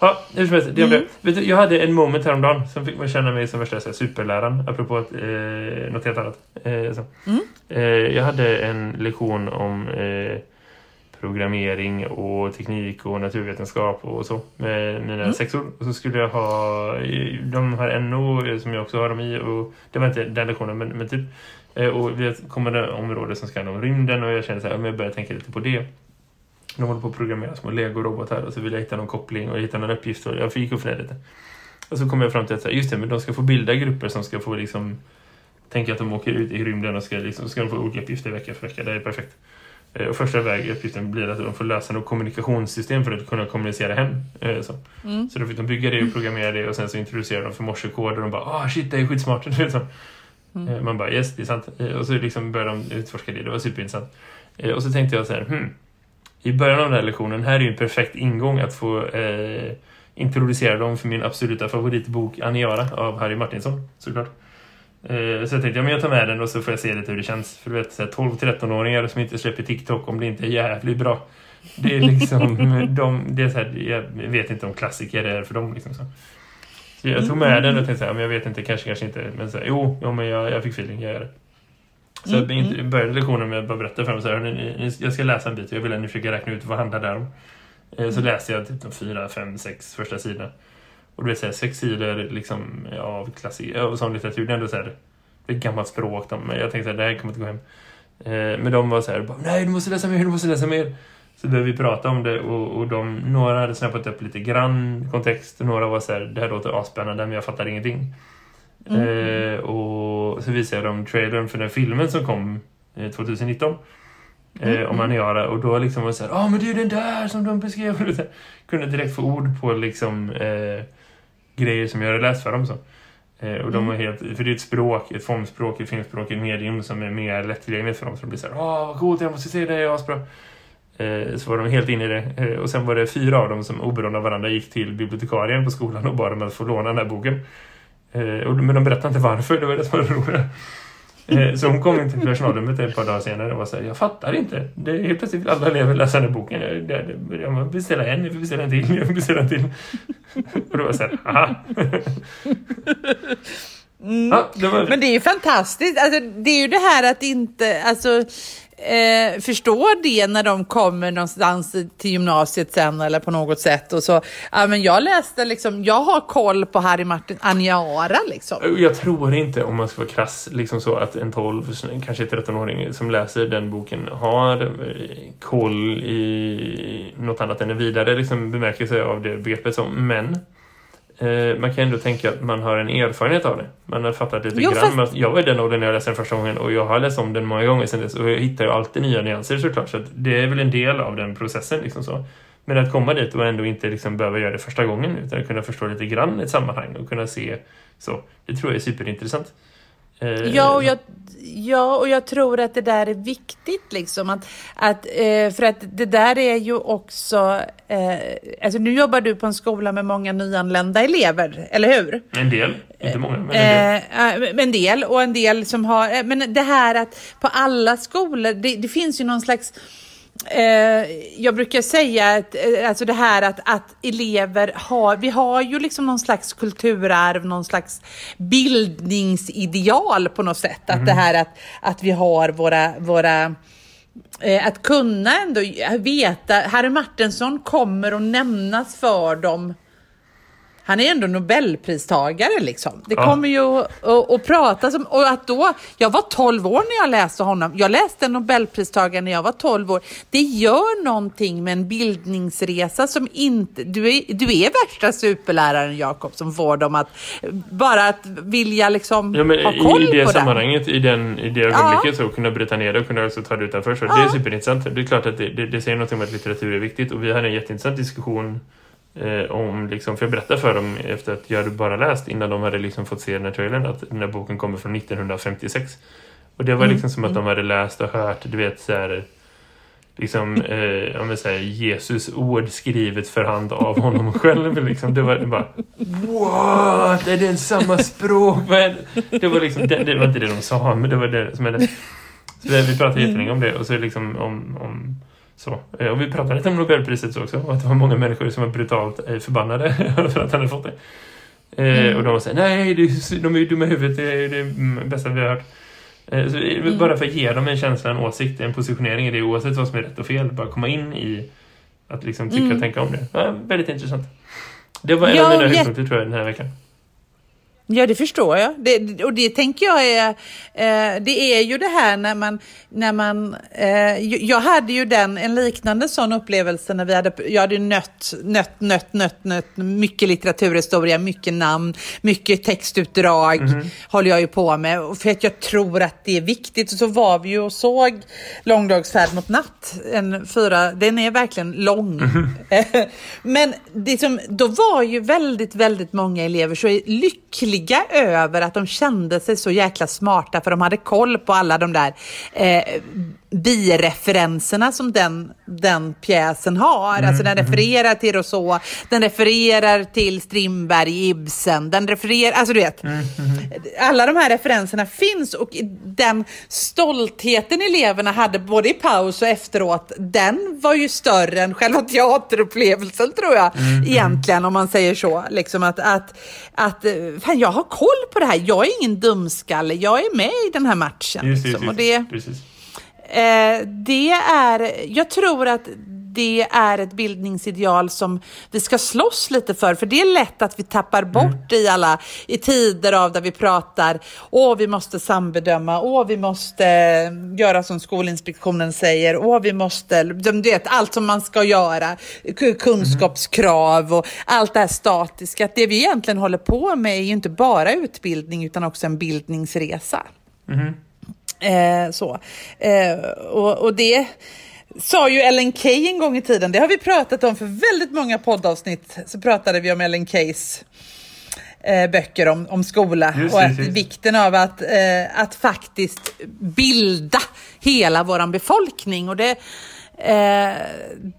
Ja, hur som helst. Det Mm. vet du, jag hade en moment häromdagen som fick mig känna mig som värsta så här, superläraren, apropå att, eh, något helt annat. Eh, så. Mm. Eh, jag hade en lektion om eh, programmering och teknik och naturvetenskap och så med mina Mm. sexor. Och så skulle jag ha de här NO som jag också har dem i och det var inte den lektionen men, men typ och vi kommer det område som ska handla om rymden och jag så här, men jag började tänka lite på det. De håller på att programmera små legorobotar och så vill jag hitta någon koppling och hitta någon uppgift och jag fick upp det lite. Och så kom jag fram till att så här, just det, men de ska få bilda grupper som ska få liksom tänka att de åker ut i rymden och ska, liksom, ska de få olika uppgifter vecka för vecka. Det är perfekt. Eh, Och första väg uppgiften blir att de får lösa något kommunikationssystem för att kunna kommunicera hem. Eh, Så, Mm. så då fick de bygga det och programmera det och sen så introducerade de för morsekod och de bara ah shit det är skitsmart. [LAUGHS] Mm. Eh, Man bara yes det är sant. Eh, Och så liksom började de utforska det. Det var superintressant. Eh, Och så tänkte jag så här hmm. I början av den här lektionen, här är ju en perfekt ingång att få eh, introducera dem för min absoluta favoritbok Aniara av Harry Martinsson, såklart. Eh, så jag tänkte, ja men jag tar med den och så får jag se lite hur det känns. För du vet, så här 12-13-åringar som inte släpper TikTok om det inte är jävligt bra. Det är liksom, [LAUGHS] de, det är så här, jag vet inte om klassiker är för dem liksom så. Jag tog med den och tänkte så här, men jag vet inte, kanske, kanske inte. Men så här, jo, jo, men jag, jag fick feeling, jag gör det. Så Mm, jag inte- började lektionen med att bara berätta för dem så här, "Hörni, ni- ni- jag ska läsa en bit och jag vill att ni försöker räkna ut vad handlar det om. Eh, Så läste jag typ de fyra, fem, sex första sidorna. Och du vet såhär, sex sidor liksom, av klassik, av sån litteratur, det är ändå såhär, det är gammalt språk. De, men jag tänkte att det här kommer inte gå hem. Eh, Men de var så här, bara, nej du måste läsa mer, du måste läsa mer. Så började vi prata om det och, och de, några hade snappat upp lite grann kontext. Några var så här, det här låter asspännande men jag fattar ingenting. Eh, och så visade jag dem trailern för den filmen som kom eh, 2019. Eh, om Aniara och då liksom var det så här, ja ah, men det är ju den där som de beskrev. [LAUGHS] Och här, Kunde direkt få ord på liksom eh, grejer som jag hade läst för dem. Så. Eh, och de var helt, för det är ett språk, ett formspråk, ett filmspråk, ett medium som är mer lättillgängligt för dem. Så de blir så här, åh vad coolt, jag måste se det, det är asbra. Eh, så var de helt inne i det. Eh, och sen var det fyra av dem som oberoende av varandra gick till bibliotekarien på skolan och bad om att få låna den här boken. Eh, men de berättade inte varför, det var det som var roligt. Så hon kom in till personalrummet ett par dagar senare och var så här, jag fattar inte. Det är helt plötsligt alla elever läsa den här boken. Jag, vill beställa en, jag vill beställa en till, jag vill beställa en till. [LAUGHS] Och då var jag så här, aha. Ja, det var, Men det är ju fantastiskt. Alltså, det är ju det här att inte alltså, eh, förstå det när de kommer någonstans till gymnasiet sen eller på något sätt. Och så, ja, men jag läste liksom, jag har koll på Harry Martin Aniara liksom. Jag tror inte, om man ska vara krass, liksom så att en 12, kanske 13-åring som läser den boken har eh, koll i något annat än en vidare liksom, bemärkelse av det begreppet som. Men eh, man kan ändå tänka att man har en erfarenhet av det. Man har fattat lite Jo, grann. fast- Jag var den åldern när jag läste den första gången och jag har läst om den många gånger sedan dess och jag hittar ju alltid nya nyanser såklart. Så det är väl en del av den processen. Liksom så. Men att komma dit och ändå inte liksom behöva göra det första gången utan att kunna förstå lite grann ett sammanhang och kunna se så. Det tror jag är superintressant. Eh, Ja och, jag, ja, och jag tror att det där är viktigt. Liksom, att, att, eh, för att det där är ju också... Eh, alltså nu jobbar du på en skola med många nyanlända elever, eller hur? En del, inte många, men en del. En del och en del som har... Men det här att på alla skolor, det, det finns ju någon slags... Eh, jag brukar säga att, eh, alltså det här att, att elever har, vi har ju liksom någon slags kulturarv, någon slags bildningsideal på något sätt. Att det här att, att vi har våra, våra eh, att kunna ändå veta, Harry Martinsson kommer att nämnas för dem han är ändå Nobelpristagare liksom. Det Ja. kommer ju att, att, att pratas om, och att då, jag var 12 år när jag läste honom. Jag läste en Nobelpristagare när jag var 12 år. Det gör någonting med en bildningsresa som inte, du är, du är värsta superläraren Jakob som får dem att, bara att vilja liksom Ja, men ha koll i det på det. sammanhanget, i, den, i det ögonblicket så kunna bryta ner det och kunna också ta det utanför. Så Det är superintressant. Det är klart att det, det, det säger något om att litteratur är viktigt och vi hade en jätteintressant diskussion eh, om, liksom, för jag berättade för dem efter att jag hade bara läst innan de hade liksom fått se den här trailern att den här boken kommer från 1956. Och det var Mm, liksom som att de hade läst och hört, du vet så här liksom, eh, om säger Jesus ord skrivet för hand av honom [LAUGHS] själv. Liksom. Det var det bara, what? Är det samma språk? [LAUGHS] Är det? var liksom, det, det var inte det de sa, men det var det som hände. Så vi pratade jättelänge om det och så liksom om, om så. Eh, Och vi pratade lite om Nobelpriset också och att det var många människor som var brutalt eh, förbannade [LAUGHS] för att han hade fått det. Eh, Och de såhär, nej, de är ju dumma i huvudet, det är det bästa vi har hört. Så är bara för att ge dem en känsla, en åsikt, en positionering i det oavsett vad som är rätt och fel. Bara komma in i att liksom tycka och tänka om det. Ja, väldigt intressant. Det var en Ja, av mina höjdpunkter tror jag den här veckan. Ja, det förstår jag. Det, och det tänker jag är, eh, det är ju det här när man, när man eh, jag hade ju den, en liknande sån upplevelse när vi hade, jag hade nött, nött, nött, nött, nött, mycket litteraturhistoria, mycket namn, mycket textutdrag håller jag ju på med. För att jag tror att det är viktigt. Och så var vi ju och såg Långdagsfärd mot natt, en fyra, den är verkligen lång. [LAUGHS] Men det som, då var ju väldigt, väldigt många elever så lyckliga över att de kände sig så jäkla smarta för de hade koll på alla de där eh, bireferenserna som den, den pjäsen har. Alltså den refererar till Rousseau, den refererar till Strindberg, Ibsen, den refererar, alltså du vet. Alla de här referenserna finns och den stoltheten eleverna hade både i paus och efteråt, den var ju större än själva teaterupplevelsen tror jag egentligen om man säger så. Liksom att, att, att eh, fan, jag har koll på det här, jag är ingen dumskalle, jag är med i den här matchen. Just, liksom. just, Och det. Eh, det är, jag tror att det är ett bildningsideal som vi ska slåss lite för. För det är lätt att vi tappar bort i alla i tider av där vi pratar, åh vi måste sambedöma, åh vi måste göra som Skolinspektionen säger, åh vi måste, du vet allt som man ska göra, kunskapskrav och allt det här statiska. Att det vi egentligen håller på med är ju inte bara utbildning utan också en bildningsresa. Eh, så. Eh, och, och det sa ju Ellen Key en gång i tiden, det har vi pratat om för väldigt många poddavsnitt, så pratade vi om Ellen Keys eh, böcker om, om skola Just och att just vikten av att, eh, att faktiskt bilda hela våran befolkning. Och det, eh,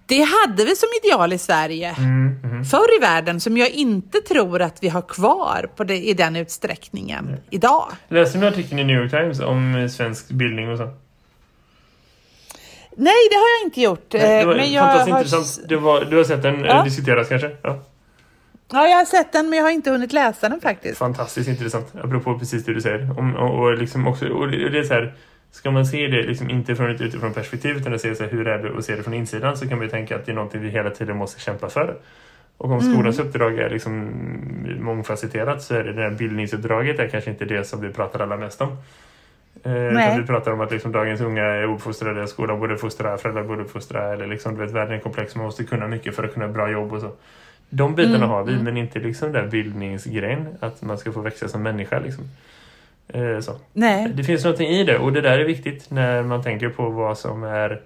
det hade vi som ideal i Sverige Mm, förr i världen som jag inte tror att vi har kvar på det, i den utsträckningen idag. Läste du artikeln i New York Times om eh, svensk bildning och så? Nej, det har jag inte gjort. Nej, det Eh, var men jag fantastiskt har, intressant. Det var, du har sett den Ja. eh, diskuteras kanske? Ja. Ja, jag har sett den men jag har inte hunnit läsa den faktiskt. Fantastiskt intressant. Apropå precis det du säger. Om, och, och, liksom också, och det, är så här, ska man se det liksom inte från ett utifrån perspektiv utan att se så här, hur är det och se det från insidan så kan man tänka att det är någonting vi hela tiden måste kämpa för. Och om skolans uppdrag är liksom mångfacetterat så är det det här bildningsuppdraget är kanske inte det som vi pratar allra mest om. Eh, vi pratar om att liksom dagens unga är uppfostrade, skolan borde fostra, föräldrar borde uppfostra eller liksom, du vet, världen är komplex, man måste kunna mycket för att kunna bra jobb och så. De bitarna har vi, men inte liksom den bildningsgrejen, att man ska få växa som människa liksom. Eh, så. Nej. Det finns någonting i det och det där är viktigt när man tänker på vad som är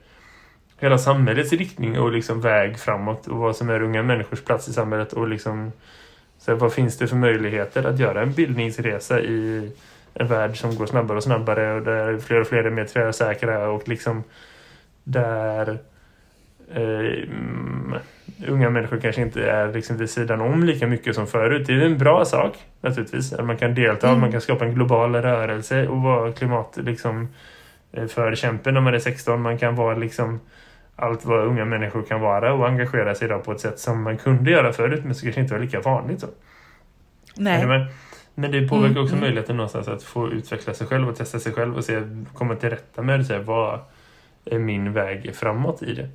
hela samhällets riktning och liksom väg framåt och vad som är unga människors plats i samhället och liksom så här, vad finns det för möjligheter att göra en bildningsresa i en värld som går snabbare och snabbare och där fler och fler är mer tvärsäkra och liksom där eh, mm, unga människor kanske inte är liksom vid sidan om lika mycket som förut. Det är en bra sak naturligtvis. Att man kan delta, man kan skapa en global rörelse och vara klimat liksom, eh, förkämpe när man är 16. Man kan vara liksom allt vad unga människor kan vara och engagera sig idag på ett sätt som man kunde göra förut men som kanske inte var lika vanligt. Så. Nej. Men det påverkar Mm, också mm. möjligheten någonstans att få utveckla sig själv och testa sig själv och se, komma till rätta med här, vad är min väg framåt i det.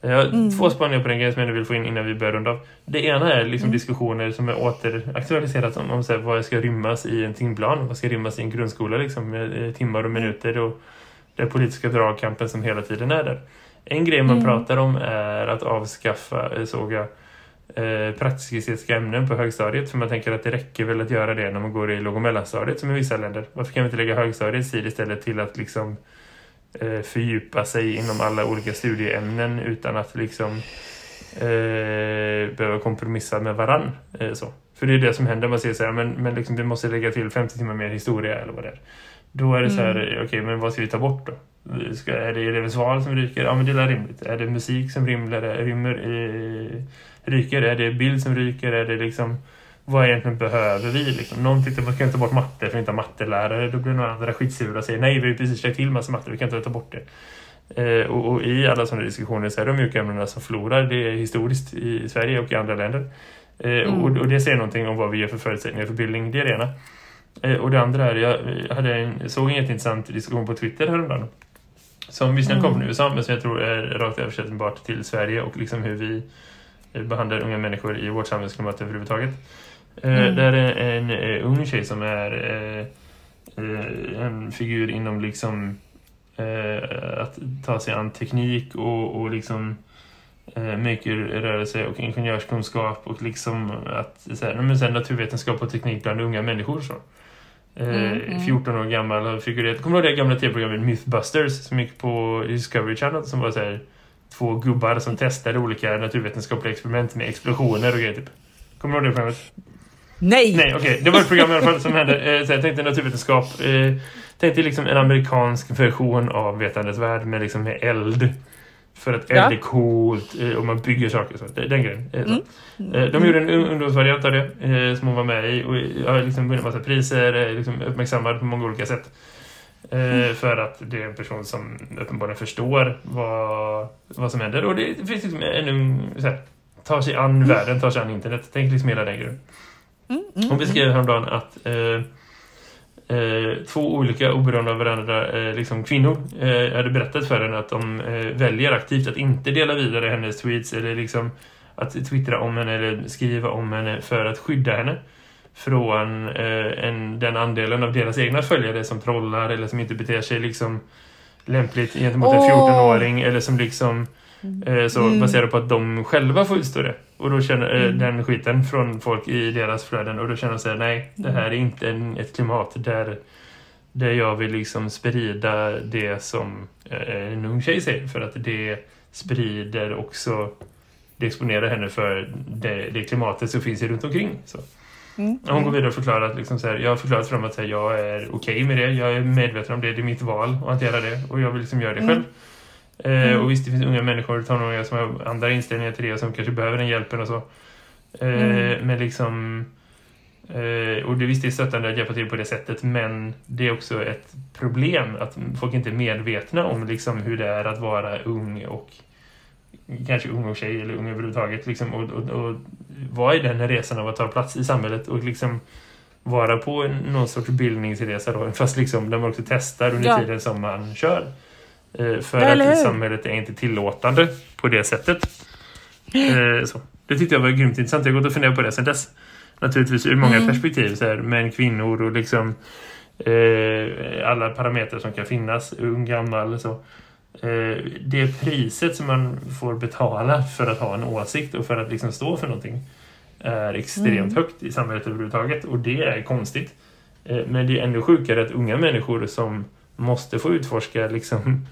Jag har mm. två spaningar på den grejen som jag vill få in innan vi börjar runda av. Det ena är liksom mm. diskussioner som är återaktualiserat om, om så här, vad ska rymmas i en timplan, vad ska rymmas i en grundskola liksom, med timmar och minuter och den politiska dragkampen som hela tiden är där. En grej man mm. pratar om är att avskaffa, eh, såg jag, eh, praktisk-estetiska ämnen på högstadiet. För man tänker att det räcker väl att göra det när man går i låg- och mellanstadiet som i vissa länder. Varför kan vi inte lägga högstadiets tid istället till att liksom eh, fördjupa sig inom alla olika studieämnen utan att liksom eh, behöva kompromissa med varann. Eh, så. För det är det som händer. Man säger så här, men, men liksom, vi måste lägga till 50 timmar mer historia eller vad det är. Då är det så här, mm. okej, okay, men vad ska vi ta bort då? Ska, är det elevens val som ryker? Ja, men det är rimligt. Är det musik som rymler, rymmer, eh, ryker? Är det bild som ryker? Är det liksom vad egentligen behöver vi? Liksom? Någon att man kan ta bort matte för att inte ha mattelärare. Då blir några andra skitsura och säger nej, vi har precis släckt till massa matte, vi kan inte ta bort det. Eh, och, och, i alla sådana diskussioner så är de mjuka ämnena som förlorar. Det är historiskt i Sverige och i andra länder. Eh, mm. och, och, det säger någonting om vad vi gör för förutsättningar för bildning. Det är det ena. Eh, och det andra är, jag hade en, såg en jätteintressant diskussion på Twitter häromdagen. Som visserligen mm. kom från USA men som jag tror är rakt översättningsbart till Sverige och liksom hur vi behandlar unga människor i vårt samhällsklimat överhuvudtaget. Eh, mm. Där är en, eh, ung tjej som är eh, en figur inom liksom att ta sig an teknik och, och liksom maker-rörelse och ingenjörskunskap och liksom att så här, men sen naturvetenskap och teknik bland unga människor så. Mm, mm. 14 år gammal har figurerat. Kommer du ihåg det gamla tv-programmet Mythbusters som gick på Discovery Channel som var så här, två gubbar som testade olika naturvetenskapliga experiment med explosioner och grejer typ. Kommer du ihåg det programmet? Nej! Nej, okej. Okay. Det var ett program i alla fall som hände. Eh, så jag tänkte naturvetenskap. Eh, tänkte liksom en amerikansk version av Vetandets värld med liksom med eld. För att eld ja. är coolt eh, och man bygger saker. Så. Den grejen. Eh, mm. Mm. De gjorde en ungdomsvariant av det eh, som hon var med i. Och jag har liksom vunnit massa priser. Liksom uppmärksammad på många olika sätt. Mm. För att det är en person som uppenbarligen förstår vad, vad som händer. Och det finns liksom ännu så här, tar sig an mm. världen, tar sig an internet. Tänk liksom hela den grejen. Mm, mm, Hon beskrev häromdagen att eh, eh, två olika oberoende av varandra eh, liksom kvinnor eh, hade berättat för henne att de eh, väljer aktivt att inte dela vidare hennes tweets eller liksom att twittra om henne eller skriva om henne för att skydda henne från eh, en, den andelen av deras egna följare som trollar eller som inte beter sig liksom lämpligt gentemot oh. en 14-åring eller som liksom Mm. Så mm. baserat på att de själva får utstå det. Och då känner eh, mm. den skiten från folk i deras flöden. Och då känner de sig nej, det här är inte en, ett klimat där, där jag vill liksom sprida det som eh, en ung tjej säger. För att det sprider också, det exponerar henne för det, det klimatet som finns runt omkring. Så. Mm. Hon går vidare och förklarar att liksom så här, jag har förklarat för dem att här, jag är okej okay med det. Jag är medveten om det. Det är mitt val att hantera det. Och jag vill liksom göra det mm. själv. Eh, mm. och visst, det finns unga människor, tonåringar som har andra inställningar till det och som kanske behöver den hjälpen och så. Eh, mm. Men liksom... Eh, och det visst det är stöttande att hjälpa till på det sättet men det är också ett problem att folk inte är medvetna om liksom hur det är att vara ung och kanske ung och tjej eller ung överhuvudtaget liksom, och, och, och vara i den resan av att ta plats i samhället och liksom vara på någon sorts bildningsresa då, fast liksom där man också testar under ja. tiden som man kör. Eh, för Eller att samhället är inte tillåtande på det sättet. Eh, så. Det tyckte jag var grymt intressant. Jag har gått och funderat på det sedan dess. Naturligtvis ur många mm. perspektiv. Så här, män, kvinnor och liksom eh, alla parametrar som kan finnas. Ung, gammal. Så. Eh, det priset som man får betala för att ha en åsikt och för att liksom stå för någonting är extremt mm. högt i samhället överhuvudtaget. Och det är konstigt. Eh, men det är ännu sjukare att unga människor som måste få utforska liksom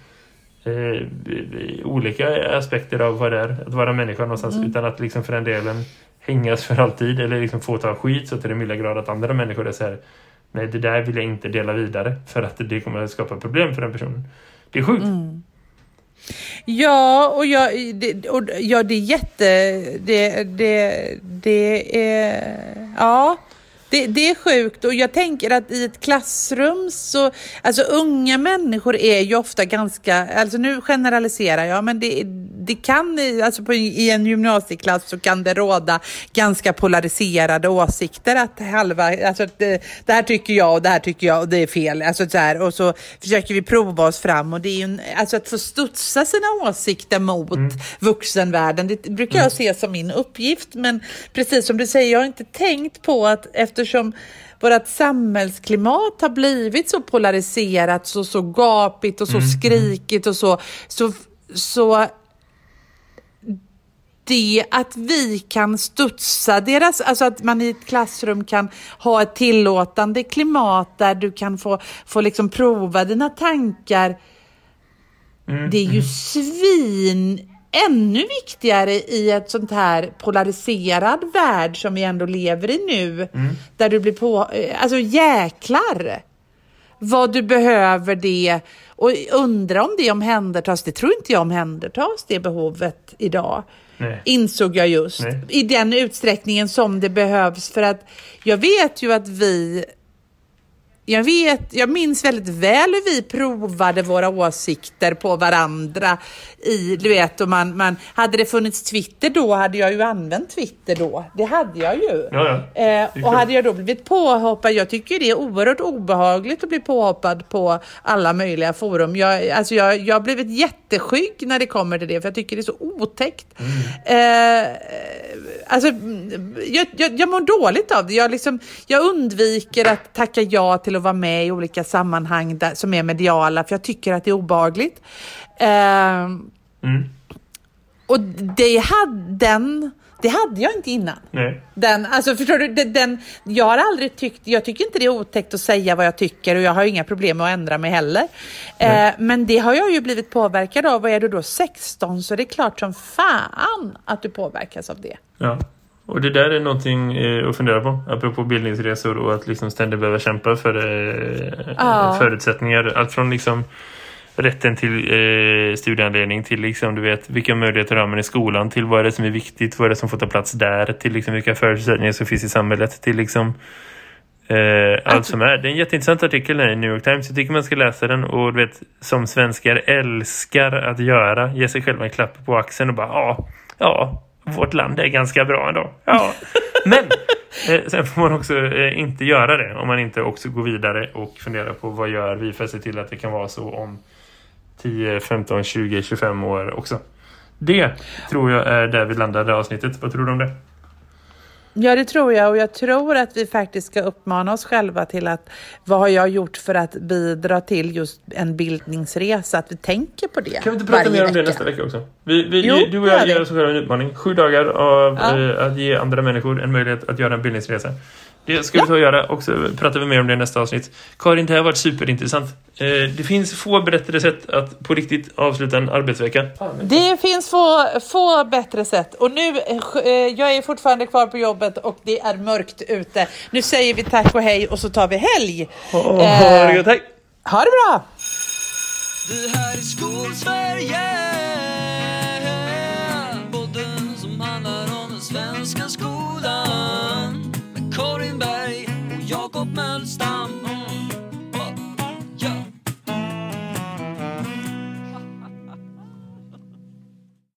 eh, olika aspekter av vad det är att vara människa någonstans mm. utan att liksom för den delen hängas för alltid eller liksom få ta skit så till den milda grad att andra människor är så här nej det där vill jag inte dela vidare för att det kommer att skapa problem för den personen. Det är sjukt. Mm. Ja, och, jag, det, och ja, det är jätte... Det, det, det är... Ja. Det, det är sjukt och jag tänker att i ett klassrum så, alltså unga människor är ju ofta ganska, alltså nu generaliserar jag, men det, det kan, alltså på, i en gymnasieklass så kan det råda ganska polariserade åsikter att halva, alltså det, det här tycker jag och det här tycker jag och det är fel, alltså så här, och så försöker vi prova oss fram och det är ju en, alltså att få studsa sina åsikter mot mm. vuxenvärlden, det brukar jag mm. se som min uppgift, men precis som du säger, jag har inte tänkt på att eftersom vårt samhällsklimat har blivit så polariserat, så, så gapigt och så mm. skrikigt och så, så, så det att vi kan studsa deras, alltså att man i ett klassrum kan ha ett tillåtande klimat där du kan få, få liksom prova dina tankar. Mm, det är ju mm. svin ännu viktigare i ett sånt här polariserad värld som vi ändå lever i nu. Mm. Där du blir på, eh, alltså jäklar vad du behöver det och undra om det omhändertas. Det tror inte jag omhändertas, det behovet idag. Nej. Insåg jag just. Nej. I den utsträckningen som det behövs för att jag vet ju att vi jag vet, jag minns väldigt väl hur vi provade våra åsikter på varandra i, du vet, och man, man, hade det funnits Twitter då hade jag ju använt Twitter då. Det hade jag ju. Ja, ja. Eh, och hade jag då blivit påhoppad, jag tycker det är oerhört obehagligt att bli påhoppad på alla möjliga forum. Jag, alltså jag, jag har blivit jätteskygg när det kommer till det, för jag tycker det är så otäckt. Mm. Eh, alltså, jag, jag, jag mår dåligt av det. Jag, liksom, jag undviker att tacka ja till att vara med i olika sammanhang där, som är mediala, för jag tycker att det är obehagligt. Eh, mm. Och det hade, den, det hade jag inte innan. Nej. Den, alltså förstår du, den, jag har aldrig tyckt, jag tycker inte det är otäckt att säga vad jag tycker och jag har inga problem med att ändra mig heller. Eh, men det har jag ju blivit påverkad av och är du då 16 så är det klart som fan att du påverkas av det. Ja. Och det där är någonting eh, att fundera på, apropå bildningsresor och att liksom ständigt behöva kämpa för eh, ja. förutsättningar. Allt från liksom rätten till eh, studieanledning till liksom, du vet, vilka möjligheter har man i skolan till vad är det som är viktigt, vad är det som får ta plats där till liksom, vilka förutsättningar som finns i samhället till liksom eh, allt som är. Det är en jätteintressant artikel i New York Times. Jag tycker man ska läsa den och du vet, som svenskar älskar att göra, ge sig själva en klapp på axeln och bara, ja, ja, vårt land är ganska bra ändå. Ja. Men [LAUGHS] eh, sen får man också eh, inte göra det om man inte också går vidare och funderar på vad gör vi för att se till att det kan vara så om 10, 15, 20, 25 år också. Det tror jag är där vi landade avsnittet. Vad tror du om det? Ja, det tror jag och jag tror att vi faktiskt ska uppmana oss själva till att vad har jag gjort för att bidra till just en bildningsresa? Att vi tänker på det Kan vi inte prata mer om det nästa vecka också? Vi, vi, jo, du och jag ger oss själva en utmaning. Sju dagar av ja. eh, att ge andra människor en möjlighet att göra en bildningsresa. Det ska ja. vi ta och göra och så pratar vi mer om det i nästa avsnitt. Karin, det här har varit superintressant. Eh, det finns få bättre sätt att på riktigt avsluta en arbetsvecka. Det finns få, få bättre sätt. Och nu, eh, jag är fortfarande kvar på jobbet och det är mörkt ute. Nu säger vi tack och hej och så tar vi helg. Ha, det gott, hej! Ha det bra! Vi här i Skolsverige